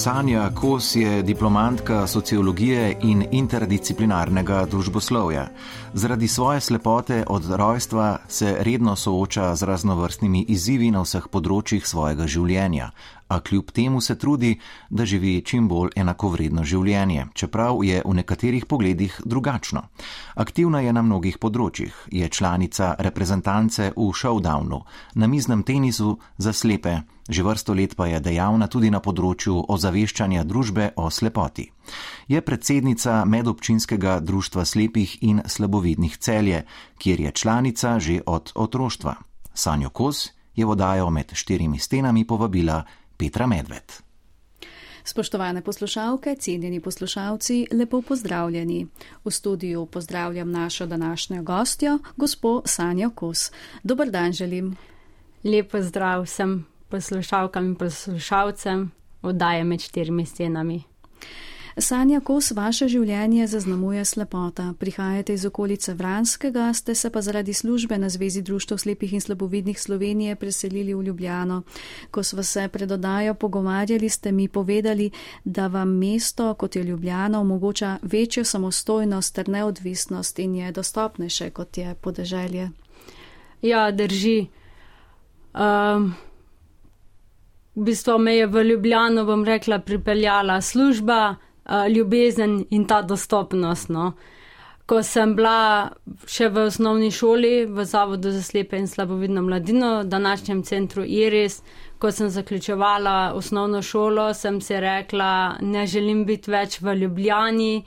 Sanja Kos je diplomantka sociologije in interdisciplinarnega družboslovja. Zaradi svoje slepote od rojstva se redno sooča z raznovrstnimi izzivi na vseh področjih svojega življenja, a kljub temu se trudi, da živi čim bolj enakovredno življenje, čeprav je v nekaterih pogledih drugačno. Aktivna je na mnogih področjih, je članica reprezentance v showdownu, na miznem tenisu za slepe, že vrsto let pa je dejavna tudi na področju ozaveščanja družbe o slepoti. Je predsednica medobčinskega društva slepih in slabovidnih celje, kjer je članica že od otroštva. Sanjo Kos je vodajo med štirimi stenami povabila Petra Medved. Spoštovane poslušalke, cenjeni poslušalci, lepo pozdravljeni. V studiu pozdravljam našo današnjo gostjo, gospo Sanjo Kos. Dobar dan želim. Lepo zdrav vsem poslušalkam in poslušalcem oddaje med štirimi stenami. Sanja Kos, vaše življenje zaznamuje slepota. Prihajate iz okolice Vranskega, ste se pa zaradi službe na Zvezi društv slepih in slabovidnih Slovenije preselili v Ljubljano. Ko smo se pred oddajo pogovarjali, ste mi povedali, da vam mesto, kot je Ljubljana, omogoča večjo samostojnost ter neodvisnost in je dostopnejše, kot je podeželje. Ja, drži. Um, v bistvu me je v Ljubljano, bom rekla, pripeljala služba ljubezen in ta dostopnost. No. Ko sem bila še v osnovni šoli v Zavodu za slepe in slabovidno mladino, v današnjem centru Iris, ko sem zaključovala osnovno šolo, sem si rekla, ne želim biti več v Ljubljani,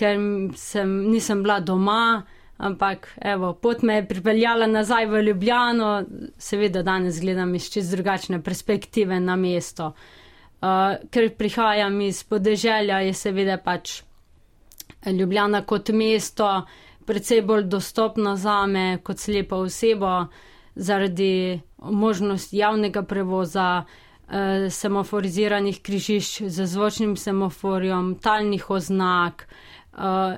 ker sem, nisem bila doma, ampak evo, pot me je pripeljala nazaj v Ljubljano, seveda danes gledam iz čist drugačne perspektive na mesto. Uh, ker prihajam iz podeželja, je seveda pač Ljubljana kot mesto precej bolj dostopno za me kot slepa oseba, zaradi možnosti javnega prevoza, uh, semaforiziranih križišč z zvočnim semaforjem, talnih oznak uh,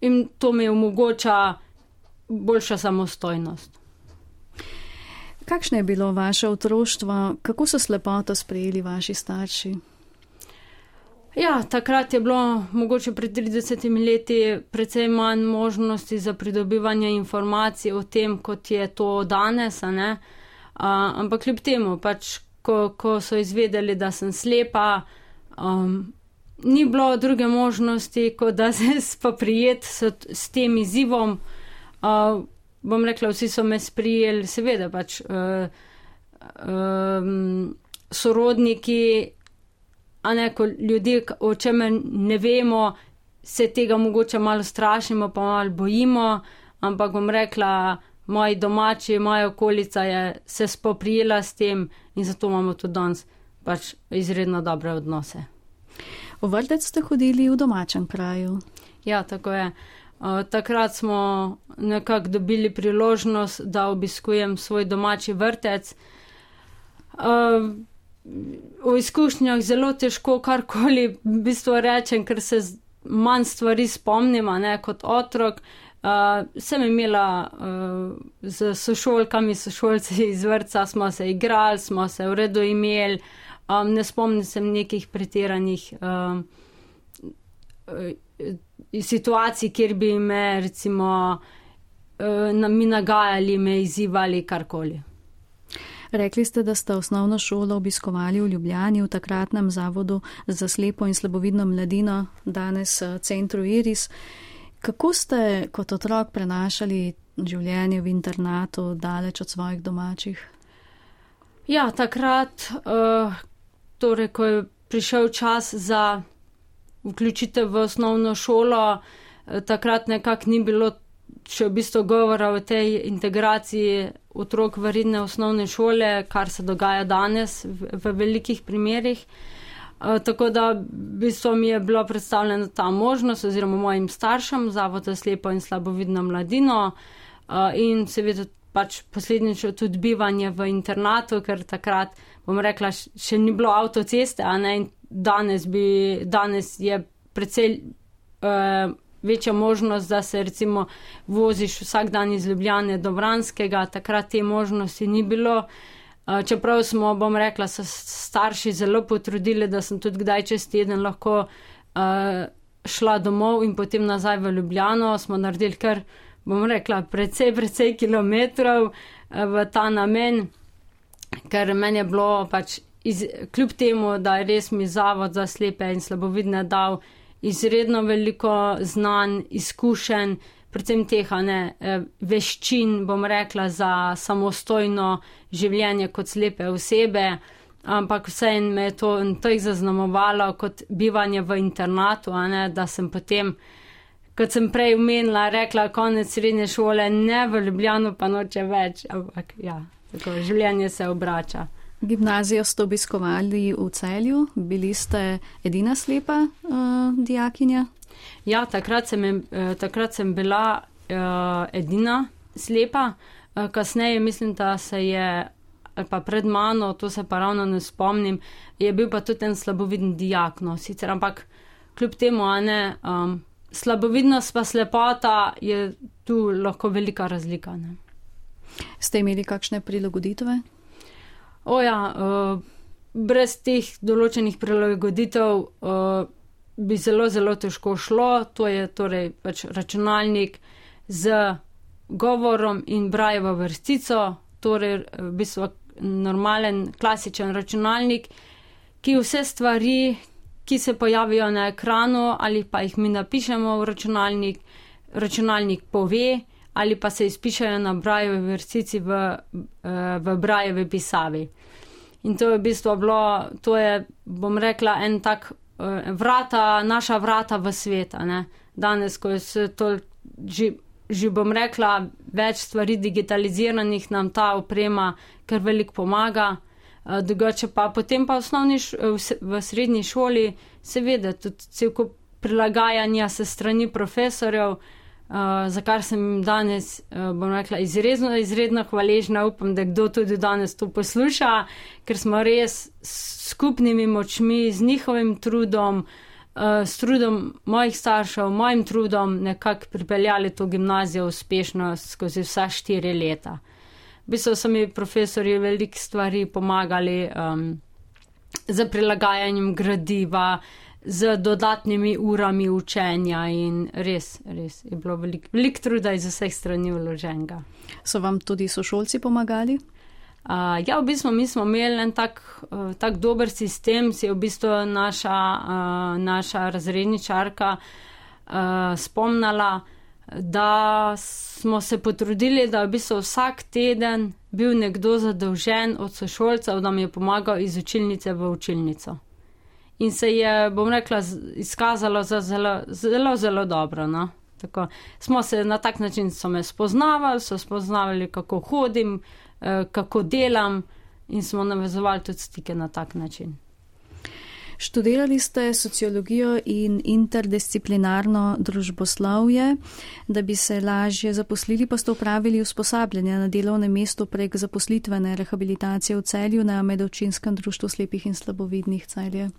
in to mi omogoča boljša samostojnost. Kakšno je bilo vaše otroštvo, kako so slepoto sprejeli vaši starši? Ja, takrat je bilo mogoče pred 30 leti precej manj možnosti za pridobivanje informacij o tem, kot je to danes. A, ampak kljub temu, pač, ko, ko so izvedeli, da sem slepa, um, ni bilo druge možnosti, kot da se spoprijeti s, s tem izzivom. Uh, bom rekla, vsi so me sprijeli, seveda pač uh, um, sorodniki, a ne kot ljudje, o čemer ne vemo, se tega mogoče malo strašimo, pa malo bojimo, ampak bom rekla, moji domači, moja okolica je se spoprijela s tem in zato imamo tudi danes pač izredno dobre odnose. V vrtec ste hodili v domačem kraju. Ja, tako je. Eh, takrat smo nekako dobili priložnost, da obiskujem svoj domači vrtec. Uh, v izkušnjah zelo težko karkoli v bistvu rečem, ker se manj stvari spomnim, kot otrok. Uh, sem imela uh, z sošolkami, sošolci iz vrca, smo se igrali, smo se v redu imeli, um, ne spomnim se nekih pretiranih. Uh, situacij, kjer bi me, recimo, eh, mi nagajali, me izzivali karkoli. Rekli ste, da ste osnovno šolo obiskovali v Ljubljani, v takratnem zavodu za slepo in slabovidno mladino, danes eh, centru Iris. Kako ste kot otrok prenašali življenje v internatu, daleč od svojih domačih? Ja, takrat, uh, torej, ko je prišel čas za vključitev v osnovno šolo, eh, takrat nekako ni bilo še v bistvu govora o tej integraciji otrok v redne osnovne šole, kar se dogaja danes v, v velikih primerjih. Uh, tako da v bistvu mi je bila predstavljena ta možnost oziroma mojim staršem, Zavod za slepo in slabovidno mladino uh, in seveda pač posledično tudi bivanje v internatu, ker takrat, bom rekla, še ni bilo avtoceste, a ne in danes, bi, danes je precej uh, večja možnost, da se recimo voziš vsak dan iz Ljubljane do Vranskega, takrat te možnosti ni bilo. Čeprav smo, bom rekla, se starši zelo potrudili, da sem tudi kdaj čez teden lahko uh, šla domov in potem nazaj v Ljubljano, smo naredili kar, bom rekla, precej, precej kilometrov uh, v ta namen, ker meni je bilo pač, iz, kljub temu, da je res mi zavod za slepe in slabovidne dal izredno veliko znanj, izkušenj, predvsem teh ne, eh, veščin, bom rekla, za samostojno življenje kot slepe osebe. Ampak vseeno me je to tako zaznamovalo kot bivanje v internatu, ne, da sem potem, kot sem prej umenila, rekla, konec srednje šole, ne v Ljubljano, pa noče več. Ampak ja, tako življenje se obrača. Gimnazijo ste obiskovali v celju, bili ste edina slepa uh, dijakinja? Ja, takrat sem, uh, takrat sem bila uh, edina slepa, uh, kasneje mislim, da se je, pa pred mano, to se pa ravno ne spomnim, je bil pa tudi en slaboviden dijak, no, sicer, ampak kljub temu, a ne, um, slabovidnost pa slepota je tu lahko velika razlika. Ne. Ste imeli kakšne prilagoditve? O ja, uh, brez teh določenih prilagoditev. Uh, bi zelo, zelo težko šlo. To je torej pač računalnik z govorom in brajevo vrstico, torej v bistvu normalen, klasičen računalnik, ki vse stvari, ki se pojavijo na ekranu ali pa jih mi napišemo v računalnik, računalnik pove ali pa se izpišajo na brajevi vrstici v, eh, v brajevi pisavi. In to je v bistvu bilo, to je, bom rekla, en tak Eh, vrata, naša vrata v svet. Danes, ko se to, že, že bom rekla, več stvari digitaliziranih, nam ta oprema kar veliko pomaga. Eh, drugače pa potem pa v, osnovni, v srednji šoli, seveda, tudi cel kup prilagajanja se strani profesorjev. Uh, za kar sem danes, uh, bom rekla, izredno, izredno hvaležna. Upam, da kdo tudi danes to posluša, ker smo res skupnimi močmi, z njihovim trudom, uh, s trudom mojih staršev, mojim trudom, nekako pripeljali to gimnazijo uspešno skozi vsa štiri leta. V bistvu so mi profesori veliko stvari pomagali um, za prilagajanjem gradiva, uh, z dodatnimi urami učenja in res, res je bilo veliko velik truda iz vseh strani vloženega. So vam tudi sošolci pomagali? Uh, ja, v bistvu mi smo imeli en tak, uh, tak dober sistem, si je v bistvu naša, uh, naša razredničarka uh, spomnala, da smo se potrudili, da je v bistvu vsak teden bil nekdo zadolžen od sošolcev, da mi je pomagal iz učilnice v učilnico in se je, bom rekla, izkazalo za zelo, zelo, zelo dobro. No? Tako, smo se na tak način spoznavali, so spoznavali, kako hodim, eh, kako delam, in smo navezovali tudi stike na tak način. Študirali ste sociologijo in interdisciplinarno družboslovje, da bi se lažje zaposlili, pa ste upravili usposabljanje na delovnem mestu prek zaposlitvene rehabilitacije v celju na Medočinskem društvu slepih in slabovidnih celje.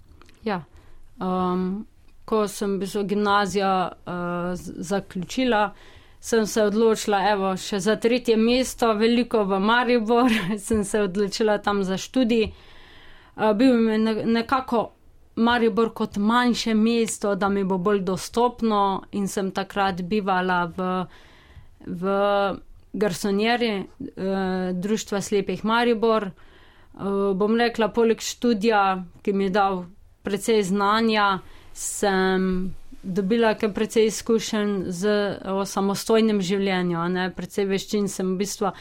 Ja. Um, ko sem bil gimnazijo uh, zaključila, sem se odločila, evo, še za tretje mesto, veliko v Maribor, sem se odločila tam za študij. Uh, bil mi je nekako Maribor kot manjše mesto, da mi bo bolj dostopno in sem takrat bivala v, v Garsonjeri, uh, Društva slepih Maribor. Uh, bom rekla, poleg študija, ki mi je dal precej znanja, sem dobila kar precej izkušenj z o samostojnem življenju, ne, precej veščin sem v bistvu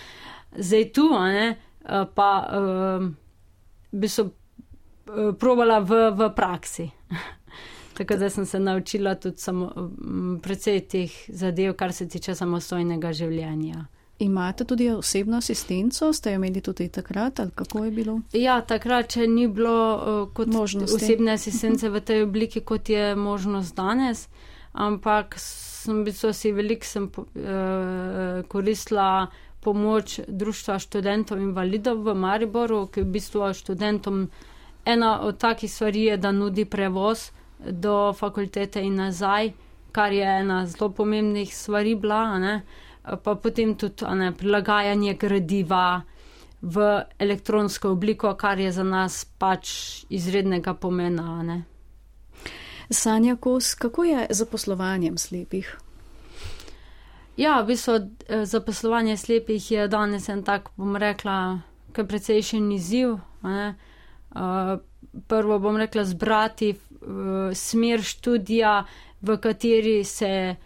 zdaj tu, ne, pa uh, bi so uh, probala v, v praksi. Tako da sem se naučila tudi samo, precej teh zadev, kar se tiče samostojnega življenja. Imate tudi osebno asistenco, ste jo imeli tudi takrat ali kako je bilo? Ja, takrat, če ni bilo uh, kot možnost osebne asistence v tej obliki, kot je možnost danes, ampak sem bil si velik, sem uh, koristila pomoč Društva študentov invalidov v Mariboru, ki v bistvu študentom ena od takih stvari je, da nudi prevoz do fakultete in nazaj, kar je ena zelo pomembnih stvari bila. Ne? Pa potem tudi ne, prilagajanje gradiva, v elektronsko obliko, kar je za nas pač izrednega pomena. Ne? Sanja Kos, kako je z zaposlovanjem slepih? Ja, v bistvu eh, zaposlovanje slepih je danes en tak, bom rekla, kar precejšen izziv. Uh, prvo bom rekla zbrati uh, smer študija, v kateri se,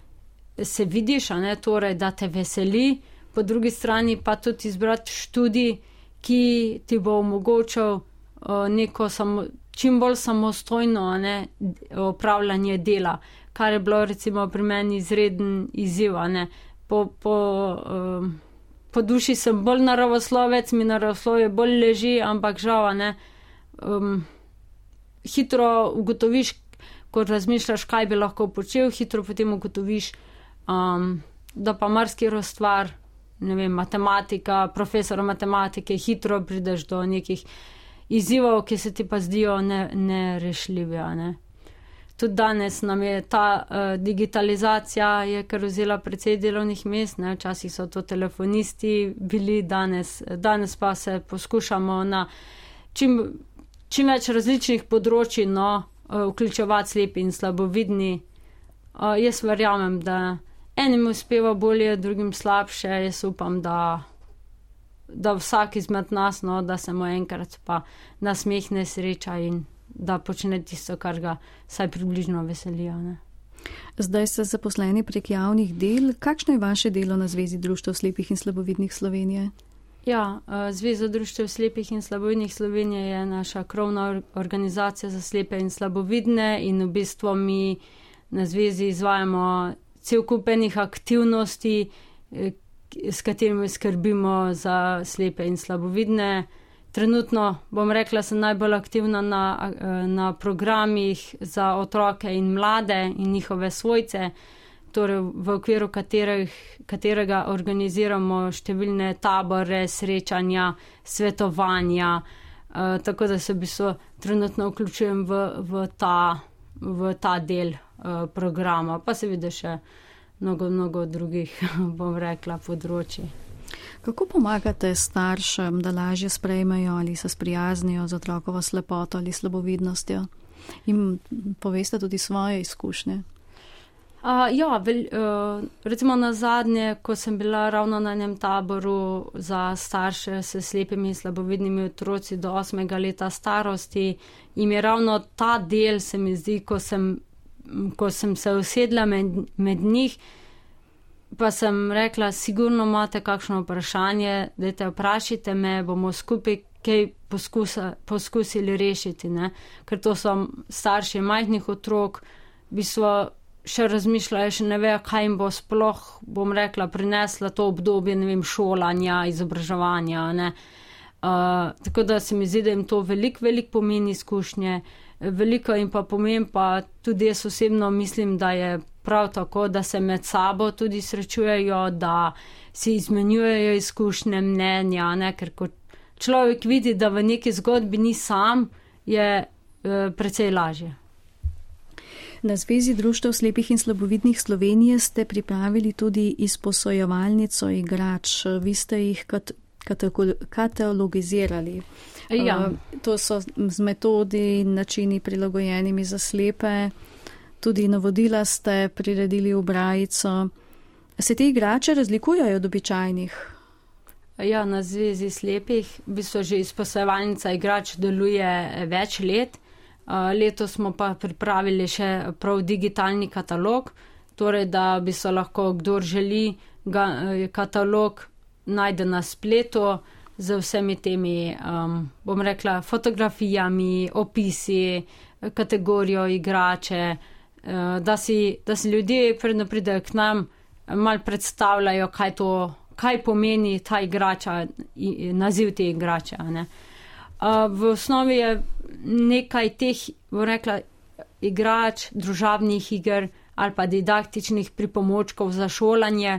se vidiš, ne, torej, da te veseli, po drugi strani pa tudi izbrati študij, ki ti bo omogočal uh, neko samo, čim bolj samostojno ne, opravljanje dela, kar je bilo recimo pri meni izreden izziv. Po, po, uh, po duši sem bolj naravoslovec, mi naravoslovje bolj leži, ampak žal ne. Um, hitro ugotoviš, ko razmišljaš, kaj bi lahko počel, hitro potem ugotoviš, um, da pa marsikero stvar, ne vem, matematika, profesor matematike, hitro prideš do nekih izzivov, ki se ti pa zdijo nerešljivi. Ne Tudi danes nam je ta uh, digitalizacija, je kar vzela precej delovnih mest, ne? včasih so to telefonisti bili, danes, danes pa se poskušamo na čim, čim več različnih področji no, uh, vključevati slepi in slabovidni. Uh, jaz verjamem, da enim uspeva bolje, drugim slabše. Jaz upam, da, da vsak izmed nas, no, da se mu enkrat pa nasmehne sreča in da počne tisto, kar ga vsaj približno veselijo. Ne. Zdaj ste zaposleni prek javnih del. Kakšno je vaše delo na Zvezi društv slepih in slabovidnih Slovenije? Ja, eh, Zveza društv slepih in slabovidnih Slovenije je naša krovna organizacija za slepe in slabovidne in v bistvu mi na Zvezi izvajamo cel kupenih aktivnosti, eh, s katerimi skrbimo za slepe in slabovidne trenutno, bom rekla, sem najbolj aktivna na, na programih za otroke in mlade in njihove svojce, torej v okviru katerih, katerega organiziramo številne tabore, srečanja, svetovanja. Uh, tako da se bi so trenutno vključujem v, v, ta, v ta del uh, programa, pa seveda še mnogo, mnogo drugih, bom rekla, področji. Kako pomagate staršem, da lažje sprejmejo ali se sprijaznijo z otrokovo slepoto ali slabovidnostjo? In poveste tudi svoje izkušnje. Uh, ja, vel, uh, recimo na zadnje, ko sem bila ravno na enem taboru za starše s slepimi in slabovidnimi otroci do 8. leta starosti, jim je ravno ta del, se mi zdi, ko sem, ko sem se usedla med, med njih, pa sem rekla, sigurno imate kakšno vprašanje, da te vprašite me, bomo skupaj kaj poskusa, poskusili rešiti, ne? ker to so starši majhnih otrok, bi so še razmišljali, še ne vejo, kaj jim bo sploh, bom rekla, prinesla to obdobje, ne vem, šolanja, izobraževanja, ne. Uh, tako da se mi zdi, da jim to veliko, veliko pomeni izkušnje, veliko in pa pomem pa tudi jaz osebno mislim, da je prav tako, da se med sabo tudi srečujejo, da si izmenjujejo izkušnje, mnenja, ne? ker ko človek vidi, da v neki zgodbi ni sam, je e, precej lažje. Na Zvezi društv slepih in slabovidnih Slovenije ste pripravili tudi izposojevalnico igrač. Vi ste jih kat katalogizirali. Ja. Uh, to so z metodi in načini prilagojenimi za slepe tudi navodila ste priredili v Brajico. Se te igrače razlikujejo od običajnih? Ja, na Zvezi slepih, v bistvu že izposojevalnica igrač deluje več let. Leto smo pa pripravili še prav digitalni katalog, torej da bi se lahko kdor želi ga, katalog najde na spletu z vsemi temi, um, bom rekla, fotografijami, opisi, kategorijo igrače. Eh, da si, da si ljudje, predno pridejo k nam, mal predstavljajo, kaj to, kaj pomeni ta igrača, naziv te igrače. V osnovi je nekaj teh, bo rekla, igrač, družabnih iger ali pa didaktičnih pripomočkov za šolanje,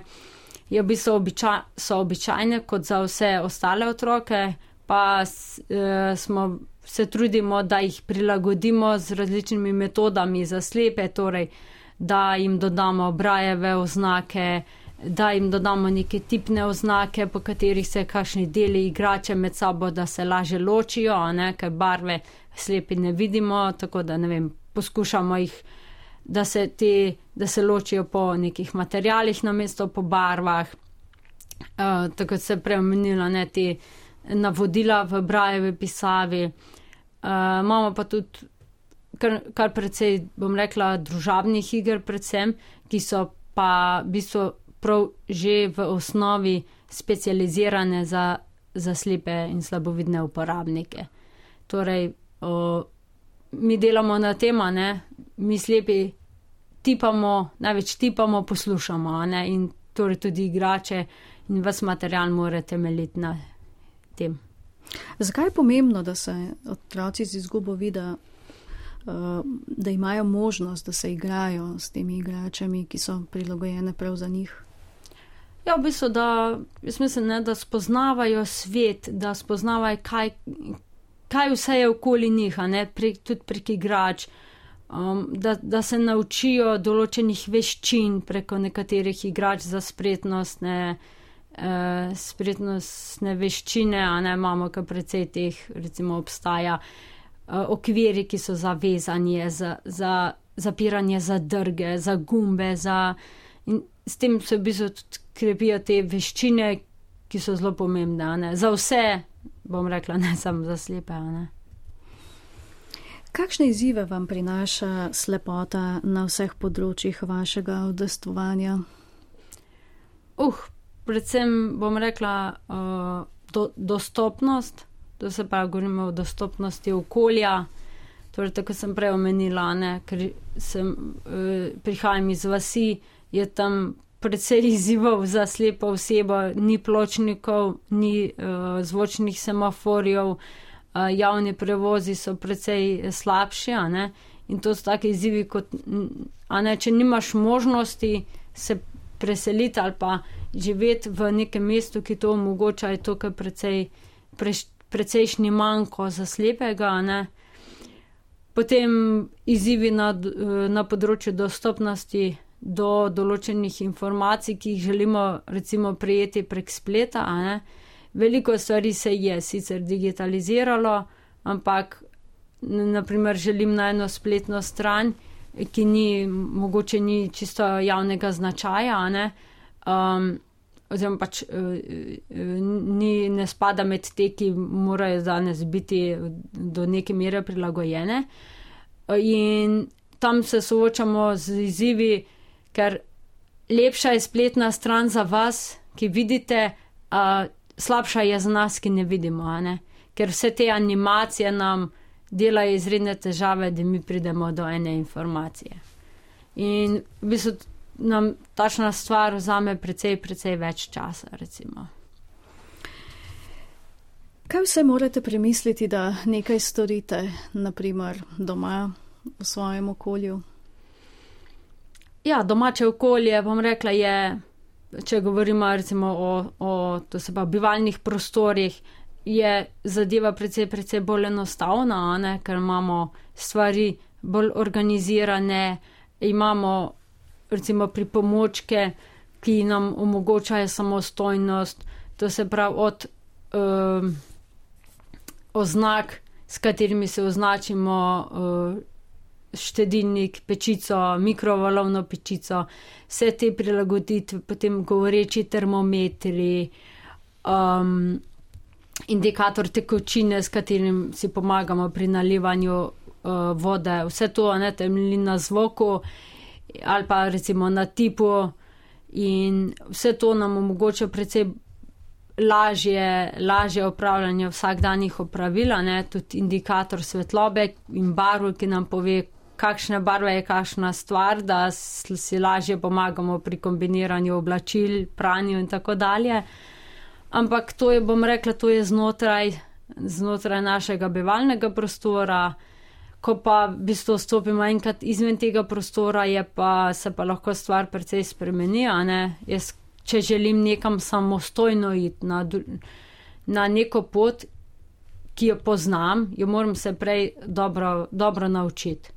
je v bistvu običa, so običajne kot za vse ostale otroke, pa e, smo se trudimo, da jih prilagodimo z različnimi metodami za slepe, torej da jim dodamo brajeve oznake, da jim dodamo neke tipne oznake, po katerih se kakšni deli igrače med sabo, da se laže ločijo, ne, ker barve slepi ne vidimo, tako da ne vem, poskušamo jih, da se, te, da se ločijo po nekih materijalih, namesto po barvah. Uh, tako se je preomenilo ne te navodila v Brajevi pisavi. Uh, imamo pa tudi kar, kar precej, bom rekla, družabnih iger, predvsem, ki so pa v bistvu prav že v osnovi specializirane za, za slepe in slabovidne uporabnike. Torej, o, mi delamo na tem, mi slepi tipamo, največ tipamo, poslušamo ne? in torej tudi igrače in vas material mora temeljiti na tem. Zakaj je pomembno, da se otroci z izgubo vida, da imajo možnost, da se igrajo s temi igračami, ki so prilagojene prav za njih? Ja, v bistvu, da, mislim, ne, da spoznavajo svet, da spoznavajo, kaj, kaj vse je okoli njih, pre, tudi prek igrač, um, da, da se naučijo določenih veščin preko nekaterih igrač za spretnostne, eh, spretnostne veščine, a ne imamo kar precej teh, recimo, obstaja eh, okviri, ki so zavezani za, za zapiranje zadrge, za gumbe, za. In s tem se v bistvu tudi krepijo te veščine, ki so zelo pomembne. Ne? Za vse, bom rekla, ne samo za slepe. Kakšne izzive vam prinaša slepota na vseh področjih vašega udestovanja? Uh, predvsem bom rekla uh, do, dostopnost, to se pravi, govorimo o dostopnosti okolja. Torej, tako sem prej omenila, ne, ker sem, uh, prihajam iz vasi, je tam predvsej izzivov za slepo osebo, ni pločnikov, ni uh, zvočnih semaforjev, uh, javni prevozi so predvsej slabši. In to so taki izzivi, kot, ne, če nimaš možnosti se preseliti ali pa živeti v nekem mestu, ki to omogoča, je to kar precej, pre, precejšnji manjko za slepega. Ne. Potem izzivi na, na področju dostopnosti do določenih informacij, ki jih želimo recimo prijeti prek spleta. Veliko stvari se je sicer digitaliziralo, ampak naprimer želim na eno spletno stran, ki ni mogoče ni čisto javnega značaja, um, oziroma pač uh, ni, ne spada med te, ki morajo danes biti do neke mere prilagojene. In tam se soočamo z izzivi, ker lepša je spletna stran za vas, ki vidite, uh, slabša je za nas, ki ne vidimo. Ne? Ker vse te animacije nam delajo izredne težave, da mi pridemo do ene informacije. In v bistvu nam tačna stvar vzame precej, precej več časa. Recimo. Kaj vse morate premisliti, da nekaj storite, naprimer doma, v svojem okolju? Ja, domače okolje, bom rekla, je, če govorimo recimo o, o pa, bivalnih prostorih, je zadeva precej, precej bolj enostavna, ne? ker imamo stvari bolj organizirane, imamo recimo pripomočke, ki nam omogočajo samostojnost, to se pravi od um, oznak, s katerimi se označimo. Uh, štedilnik, pečico, mikrovalovno pečico, vse te prilagoditve, potem govoreči termometri, um, indikator tekočine, s katerim si pomagamo pri nalivanju uh, vode, vse to ne temelji na zvoku ali pa recimo na tipu in vse to nam omogoča predvsej. Lažje, lažje upravljanje vsakdanjih opravil, tudi indikator svetlobe in barv, ki nam pove, kakšna barva je kakšna stvar, da si lažje pomagamo pri kombiniranju oblačil, pranju in tako dalje. Ampak to je, bom rekla, to je znotraj, znotraj našega bivalnega prostora. Ko pa v bistvu stopimo enkrat izven tega prostora, pa, se pa lahko stvar precej spremeni. Jaz, če želim nekam samostojno iti na, na neko pot, ki jo poznam, jo moram se prej dobro, dobro naučiti.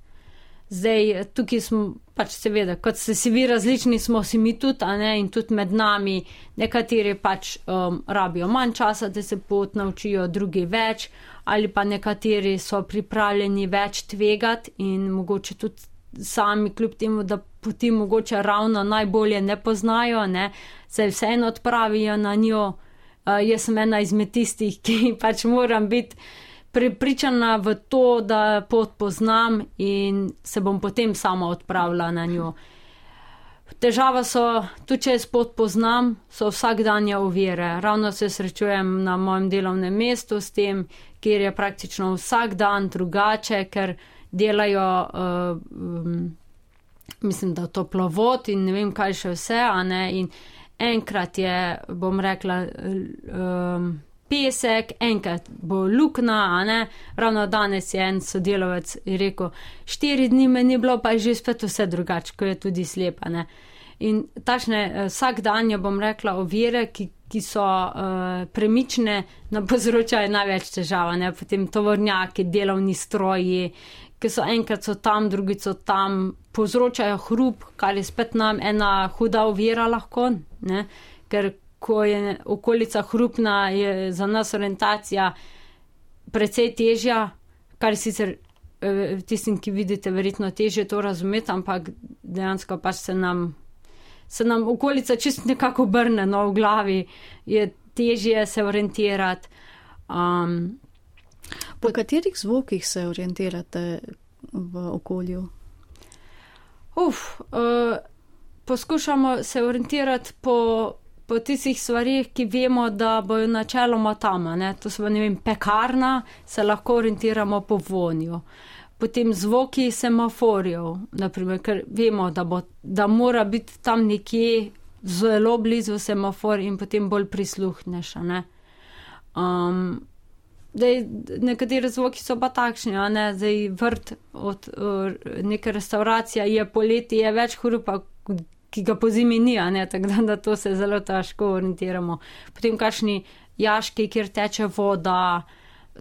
Zdaj, tukaj smo pač seveda, kot se si vi različni, smo si mi tudi, ne, in tudi med nami, nekateri pač um, rabijo manj časa, da se pot naučijo, drugi več, ali pa nekateri so pripravljeni več tvegati in mogoče tudi sami, kljub temu, da poti mogoče ravno najbolje ne poznajo, ne, se vseeno odpravijo na njo. Uh, jaz sem ena izmed tistih, ki pač moram biti prepričana v to, da pot poznam in se bom potem sama odpravila na njo. Težava so, tudi če jaz pot poznam, so vsakdanje ovire. Ravno se srečujem na mojem delovnem mestu s tem, kjer je praktično vsak dan drugače, ker delajo, uh, um, mislim, da toplovod in ne vem, kaj še vse. In enkrat je, bom rekla, um, pesek, enkrat bo lukna, ravno danes je en sodelovec rekel, štiri dni me ni bilo, pa je že spet vse drugače, ko je tudi slepa. Ne? In tašne eh, vsak dan, jo bom rekla, ovire, ki, ki so uh, premične, nam povzročajo največ težav, ne? potem tovornjaki, delovni stroji, ki so enkrat so tam, drugi so tam, povzročajo hrup, kar je spet nam ena huda ovira lahko, ne? ker ko je okolica hrupna, je za nas orientacija precej težja, kar sicer eh, tistim, ki vidite, verjetno teže to razumeti, ampak dejansko pa se nam, se nam okolica čist nekako obrne no, v glavi, je težje se orientirati. Um, po katerih zvokih se orientirate v okolju? Uf, uh, poskušamo se orientirati po po tistih stvarih, ki vemo, da bojo načeloma tam. Ne? To so, ne vem, pekarna, se lahko orientiramo po vonju. Potem zvoki semaforjev, naprimer, ker vemo, da, bo, da mora biti tam nekje zelo blizu semafor in potem bolj prisluhneš. Ne? Um, Dej, nekateri zvoki so pa takšni, ne? zdaj vrt od uh, neke restauracije je poleti, je več hrupa, ki ga po zimi ni, tako da, da to se zelo težko orientiramo. Potem kašni jaški, kjer teče voda,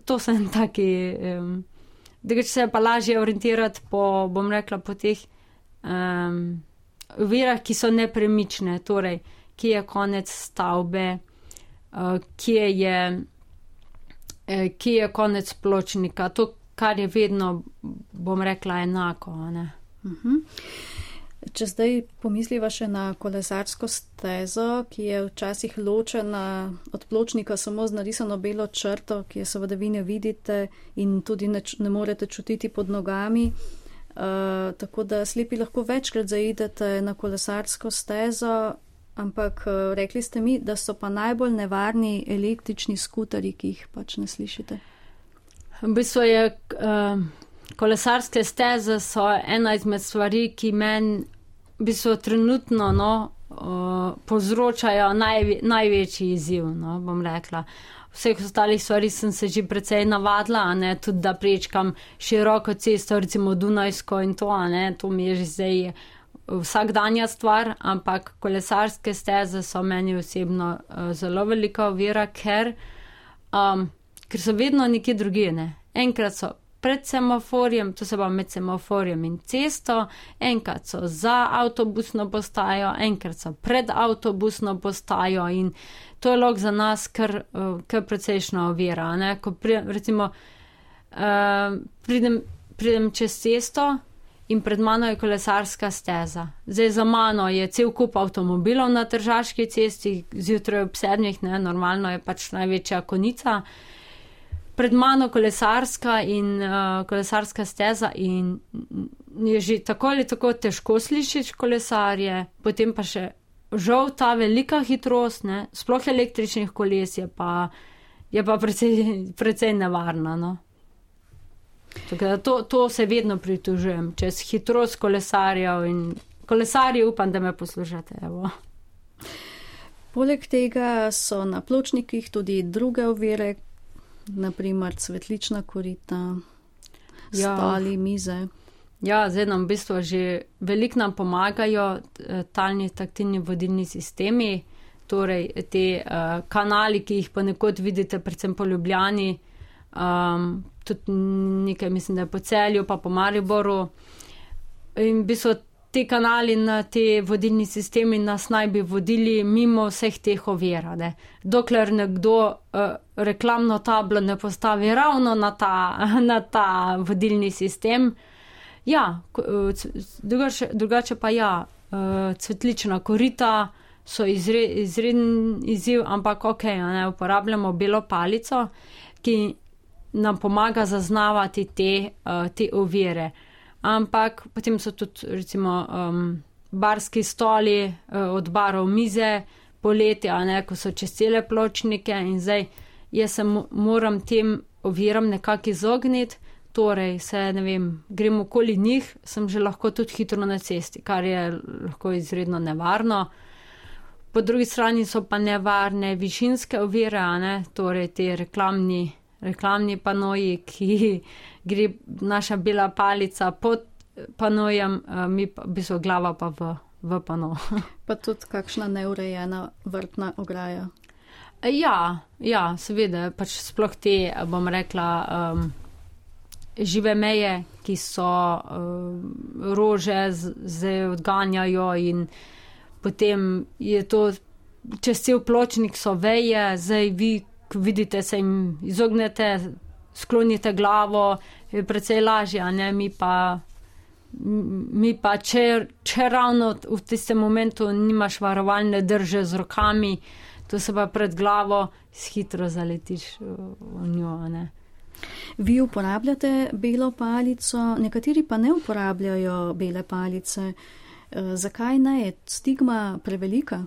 to so en taki, um, da se pa lažje orientirati po, bom rekla, po teh um, virah, ki so nepremične, torej, kje je konec stavbe, uh, kje, je, uh, kje je konec pločnika, to, kar je vedno, bom rekla, enako. Uh -huh. Če zdaj pomisliva še na kolesarsko stezo, ki je včasih ločena od pločnika samo z narisano belo črto, ki je seveda vi ne vidite in tudi ne, ne morete čutiti pod nogami, uh, tako da slepi lahko večkrat zaidete na kolesarsko stezo, ampak uh, rekli ste mi, da so pa najbolj nevarni električni skuteri, ki jih pač ne slišite. V bistvu je. Uh kolesarske steze so ena izmed stvari, ki meni v bistvu trenutno no, uh, povzročajo najve, največji izziv. No, bom rekla. Vseh ostalih stvari sem se že precej navadila, ne, tudi da prečkam široko cesto, recimo Dunajsko in to, ne, to mi je že zdaj vsakdanja stvar, ampak kolesarske steze so meni osebno uh, zelo velika ovira, ker, um, ker so vedno nekje druge. Ne. Enkrat so pred semaforjem, to se pa med semaforjem in cesto, enkrat so za avtobusno postajo, enkrat so pred avtobusno postajo in to je log za nas kar, eh, kar precejšno ovira. Ne? Ko pri, recimo uh, pridem, pridem čez cesto in pred mano je kolesarska steza. Zdaj za mano je cel kup avtomobilov na tržaški cesti, zjutraj ob sedmih, ne, normalno je pač največja konica pred mano kolesarska in uh, kolesarska steza, in je že tako ali tako težko slišati kolesarje, potem pa še žal ta velika hitrost, ne, sploh električnih koles je pa, je pa precej, precej nevarna. No. To, to se vedno pritužujem, čez hitrost kolesarjev in kolesarji upam, da me poslušate. Evo. Poleg tega so na pločnikih tudi druge ovire, naprimer cvetlična korita, ja. stali mize. Ja, zdaj nam v bistvu že veliko nam pomagajo eh, talni taktilni vodilni sistemi, torej te uh, kanali, ki jih ponekod vidite, predvsem po Ljubljani, um, tudi nekaj mislim, da je po celju, pa po Mariboru. In v bistvu te kanali na te vodilni sistemi nas naj bi vodili mimo vseh teh ovir. Dokler nekdo uh, reklamno tablo ne postavi ravno na ta, na ta vodilni sistem. Ja, drugače, drugače pa ja, uh, cvetlična korita so izre, izreden izziv, ampak ok, ne, uporabljamo belo palico, ki nam pomaga zaznavati te, uh, te ovire ampak potem so tudi recimo um, barski stoli uh, od barov mize, poletje, ne, ko so čez cele pločnike in zdaj jaz se moram tem oviram nekako izogniti. Torej, se ne vem, gremo okoli njih, sem že lahko tudi hitro na cesti, kar je lahko izredno nevarno. Po drugi strani so pa nevarne višinske ovire, ne? torej te reklamni reklamni panoji, ki gre naša bela palica pod panojem, eh, mi pa bi so glava pa v, v pano. pa tudi kakšna neurejena vrtna ograja. Ja, ja, seveda, pač sploh te, bom rekla, um, žive meje, ki so um, rože zdaj odganjajo in potem je to, čez cel pločnik so veje, zdaj vi, vidite, se jim izognete, sklonite glavo, je precej lažje, a ne mi pa. Mi pa, če, če ravno v tistem momentu nimaš varovalne drže z rokami, to se pa pred glavo hitro zaletiš v njo. Ne? Vi uporabljate belo palico, nekateri pa ne uporabljajo bele palice. E, zakaj ne je stigma prevelika?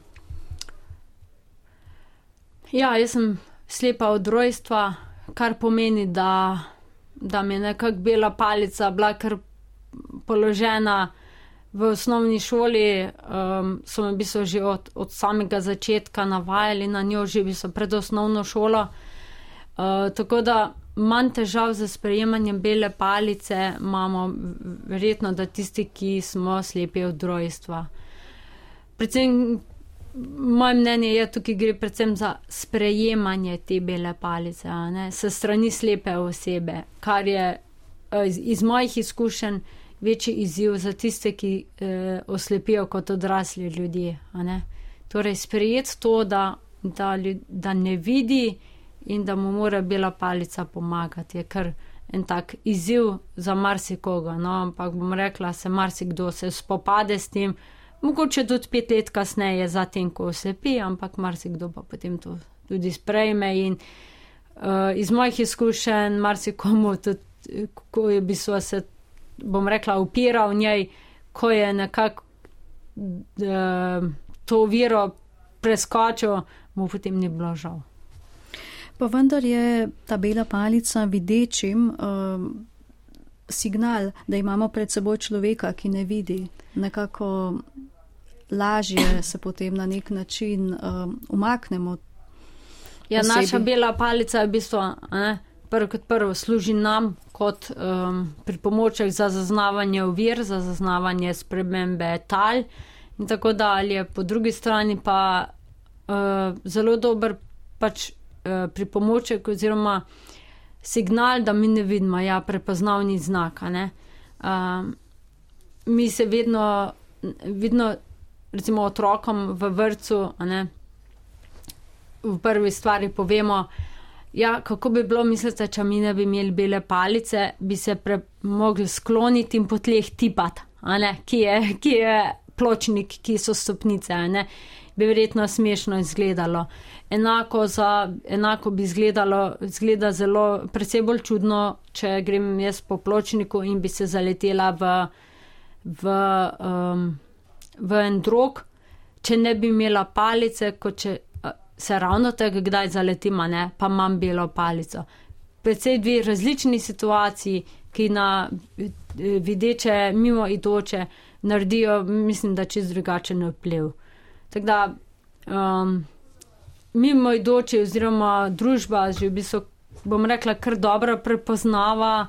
Ja, jaz sem slepa od rojstva, kar pomeni, da, da mi je nekako bela palica bila kar položena v osnovni šoli. Um, so me bistvo že od, od samega začetka navajali na njo, že bi so pred osnovno šolo. Uh, tako da manj težav za sprejemanjem bele palice imamo, verjetno, da tisti, ki smo slepi od rojstva. Predvsem Moje mnenje je, tukaj gre predvsem za sprejemanje te bele palice, s strani slepe osebe, kar je eh, iz, iz mojih izkušenj večji izziv za tiste, ki eh, oslepijo kot odrasli ljudje. Torej, sprejeti to, da, da, da ne vidi in da mu mora bela palica pomagati, je kar en tak izziv za marsikoga. No? Ampak bom rekla, se marsikdo se spopade s tem. Mogoče tudi pet let kasneje, zatem, ko se pi, ampak marsikdo pa potem to tudi sprejme. In uh, iz mojih izkušenj, marsikomu tudi, ko je bi se, bom rekla, upiral njej, ko je nekako uh, to viro preskočil, mu potem ni bilo žal. Pa vendar je ta bela palica videčim. Uh, Signal, da imamo pred seboj človeka, ki ne vidi, nekako lažje se potem na nek način um, umaknemo. Ja, naša bela palica je v bistvu prvo kot prvo služi nam kot um, pripomoček za zaznavanje ovir, za zaznavanje spremembe tal in tako dalje. Po drugi strani pa uh, zelo dober pač uh, pripomoček oziroma signal, da mi ne vidimo, ja, prepoznavni znak. Um, mi se vedno, vedno recimo otrokom v vrtu, v prvi stvari povemo, ja, kako bi bilo, mislite, če mi ne bi imeli bele palice, bi se mogli skloniti in po tleh tipati, ki je, ki je pločnik, ki so stopnice. Bi verjetno smešno izgledalo. Enako, za, enako bi izgledalo, izgleda zelo, predvsej bolj čudno, če grem jaz po pločniku in bi se zaletela v. v um, v en drog, če ne bi imela palice, kot če se ravno tega kdaj zaletima, ne, pa imam belo palico. Predvsej dve različni situaciji, ki na videče, mimo idoče, naredijo, mislim, da čez drugačen vpliv. Tako da, um, mimo idoče, oziroma družba, že v bistvu, bom rekla, kar dobro prepoznava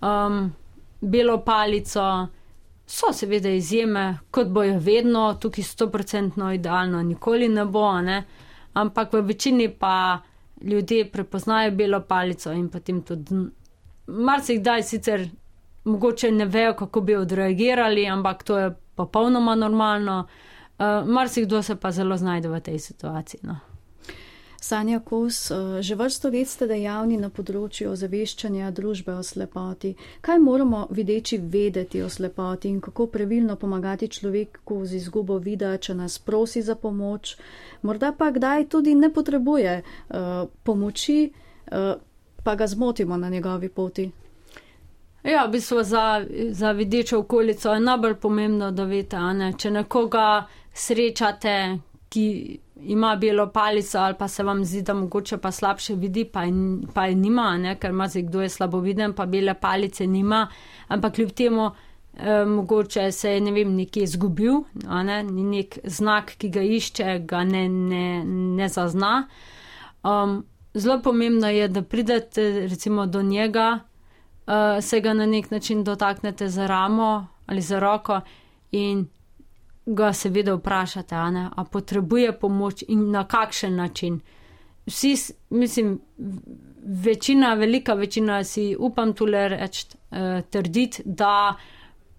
um, belo palico. So seveda izjeme, kot bojo vedno, tukaj stoprocentno idealno, nikoli ne bo, ne? ampak v večini pa ljudje prepoznajo belo palico in potem tudi. Marsikdaj sicer mogoče ne vejo, kako bi odreagirali, ampak to je popolnoma normalno. Uh, Marsikdo se pa zelo znajde v tej situaciji. No. Sanja Kos, eh, že vrsto let ste dejavni na področju ozaveščanja družbe o slepoti. Kaj moramo videči vedeti o slepoti in kako pravilno pomagati človeku z izgubo vida, če nas prosi za pomoč, morda pa kdaj tudi ne potrebuje uh, pomoči, uh, pa ga zmotimo na njegovi poti? Ja, v bistvu za, za videčo okolico je najbolj pomembno, da veste, ne? če nekoga srečate, ki ima belo palico ali pa se vam zdi, da mogoče pa slabše vidi, pa je, pa je nima, ne? ker ima zdaj kdo je slabo viden, pa bele palice nima, ampak kljub temu eh, mogoče se je ne vem, nekje izgubil, ne? ni nek znak, ki ga išče, ga ne, ne, ne zazna. Um, zelo pomembno je, da pridete recimo do njega, uh, se ga na nek način dotaknete za ramo ali za roko in ga seveda vprašate, a, ne, a potrebuje pomoč in na kakšen način. Vsi, mislim, večina, velika večina si upam tule reči, eh, trditi, da,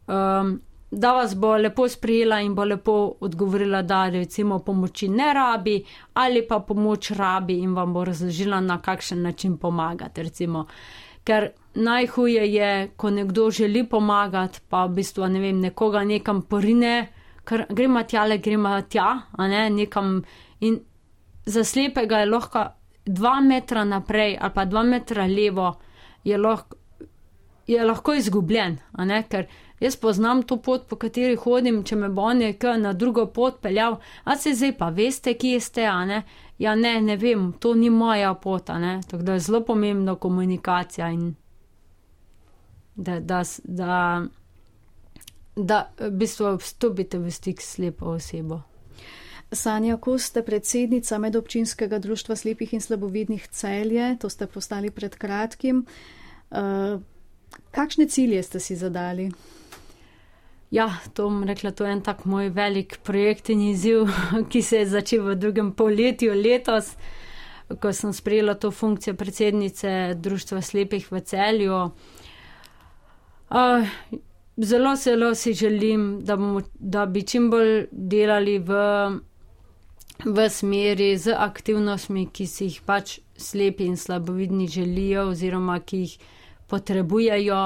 um, da vas bo lepo sprijela in bo lepo odgovorila, da recimo pomoči ne rabi ali pa pomoč rabi in vam bo razložila, na kakšen način pomagati. Recimo. Ker najhuje je, ko nekdo želi pomagati, pa v bistvu ne vem, nekoga nekam porine ker gremo tja, le gremo tja, a ne nekam. In za slepega je lahko dva metra naprej ali pa dva metra levo, je lahko, je lahko izgubljen, a ne ker. Jaz poznam to pot, po kateri hodim, če me bo nekaj na drugo pot peljal, a se zdaj pa veste, kje ste, a ne? Ja, ne, ne vem, to ni moja pot, a ne? Tako da je zelo pomembna komunikacija in da, da, da da v bistvu vstopite v stik s slepo osebo. Sanja, ko ste predsednica medobčinskega društva slepih in slabovidnih celje, to ste postali pred kratkim, uh, kakšne cilje ste si zadali? Ja, to bom rekla, to je en tak moj velik projekt in izziv, ki se je začel v drugem polletju letos, ko sem sprejela to funkcijo predsednice društva slepih v celju. Uh, zelo, zelo si želim, da, bomo, da bi čim bolj delali v, v smeri z aktivnostmi, ki si jih pač slepi in slabovidni želijo, oziroma ki jih potrebujejo,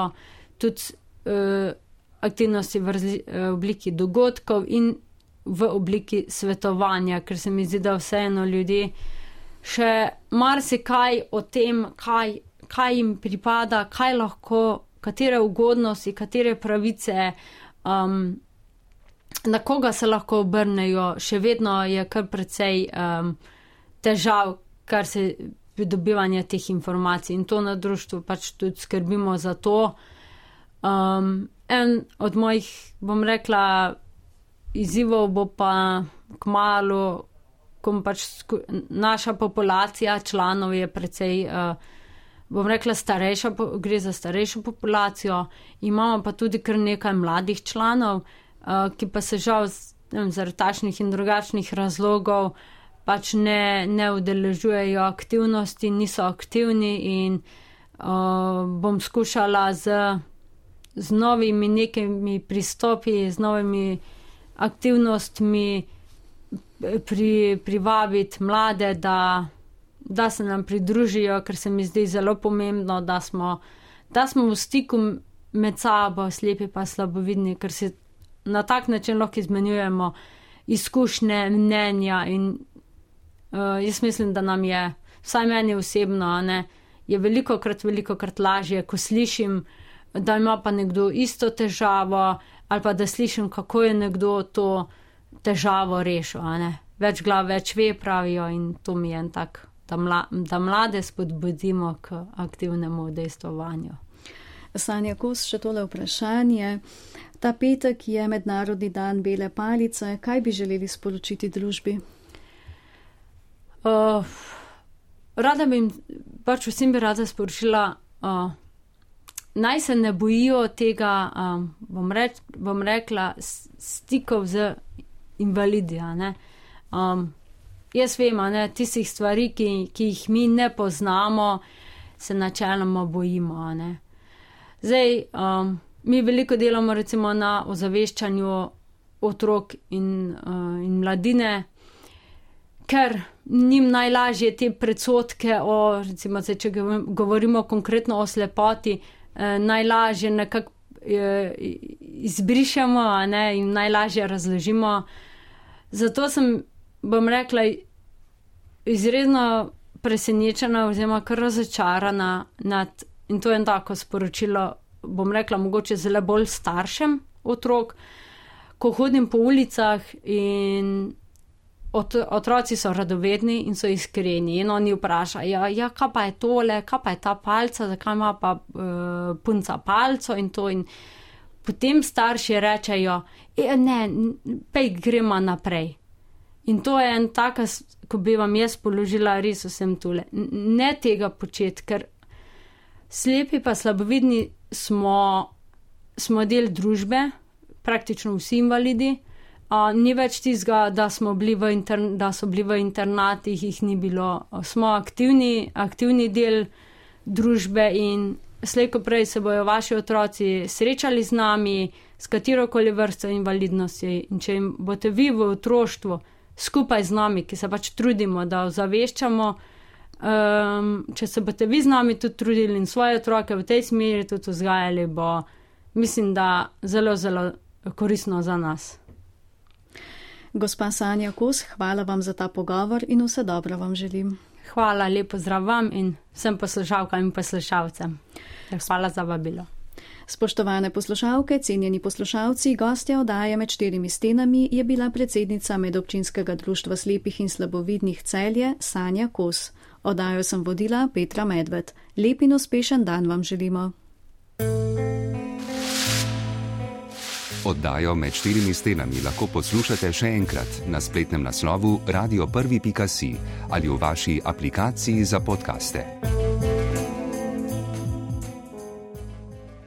tudi uh, aktivnosti v razli, uh, obliki dogodkov in v obliki svetovanja, ker se mi zdi, da vseeno ljudje še marsikaj o tem, kaj, kaj jim pripada, kaj lahko katere ugodnosti, katere pravice, um, na koga se lahko obrnejo, še vedno je kar precej um, težav, kar se pridobivanja teh informacij in to na društvu pač tudi skrbimo za to. Um, en od mojih, bom rekla, izzivov bo pa k malu, ko pač naša populacija članov je precej. Uh, bom rekla, starejša, gre za starejšo populacijo, imamo pa tudi kar nekaj mladih članov, uh, ki pa se žal zaradi takšnih in drugačnih razlogov pač ne, ne udeležujejo aktivnosti, niso aktivni in uh, bom skušala z, z novimi nekimi pristopi, z novimi aktivnostmi pri, privabiti mlade, da da se nam pridružijo, ker se mi zdi zelo pomembno, da smo, da smo v stiku med sabo, slepi pa slabovidni, ker se na tak način lahko izmenjujemo izkušnje, mnenja. In uh, jaz mislim, da nam je, vsaj meni osebno, ne, je veliko krat, veliko krat lažje, ko slišim, da ima pa nekdo isto težavo, ali pa da slišim, kako je nekdo to težavo rešil. Več glav, več ve, pravijo, in to mi je en tak da, mla, da mlade spodbudimo k aktivnemu dejstvovanju. Sanja Kos, še tole vprašanje. Ta petek je mednarodni dan bele palice. Kaj bi želeli sporočiti družbi? Uh, rada bi jim, pač vsem bi rada sporočila, uh, naj se ne bojijo tega, um, bom, reč, bom rekla, stikov z invalidi. Um, jaz vem, da tistih stvari, ki, ki jih mi ne poznamo, se načeloma bojimo. Zdaj, um, mi veliko delamo recimo na ozaveščanju otrok in, uh, in mladine, ker njim najlažje te predsotke, o, recimo, se, če govorimo konkretno o slepoti, uh, najlažje nekako uh, izbrišemo ne, in najlažje razložimo. Zato sem, bom rekla, izredno presenečena, oziroma kar razočarana nad, in to je tako sporočilo, bom rekla, mogoče zelo bolj staršem otrok, ko hodim po ulicah in ot, otroci so radovedni in so iskreni in oni vprašajo, ja, ja, kaj pa je tole, kaj pa je ta palca, zakaj ima pa uh, punca palco in to in. Potem starši rečejo, e, ne, pej gremo naprej. In to je en tak, ko bi vam jaz položila, res vsem tole. Ne tega početi, ker slepi pa slabovidni smo, smo del družbe, praktično vsi invalidi. Uh, ni več tistega, da, da so bili v internatih, jih ni bilo. Smo aktivni, aktivni del družbe in slejko prej se bojo vaši otroci srečali z nami, s katero koli vrsto invalidnosti. In če jim boste vi v otroštvu, skupaj z nami, ki se pač trudimo, da ozaveščamo. Um, če se boste vi z nami tudi trudili in svoje otroke v tej smeri tudi vzgajali, bo mislim, da zelo, zelo koristno za nas. Gospa Sanja Kos, hvala vam za ta pogovor in vse dobro vam želim. Hvala, lepo zdrav vam in vsem poslušalkam in poslušalcem. Hvala za vabilo. Spoštovane poslušalke, cenjeni poslušalci, gostja oddaje med štirimi stenami je bila predsednica medobčinskega društva slepih in slabovidnih celje Sanja Kos. Oddajo sem vodila Petra Medved. Lep in uspešen dan vam želimo. Oddajo med štirimi stenami lahko poslušate še enkrat na spletnem naslovu radio1.si ali v vaši aplikaciji za podkaste.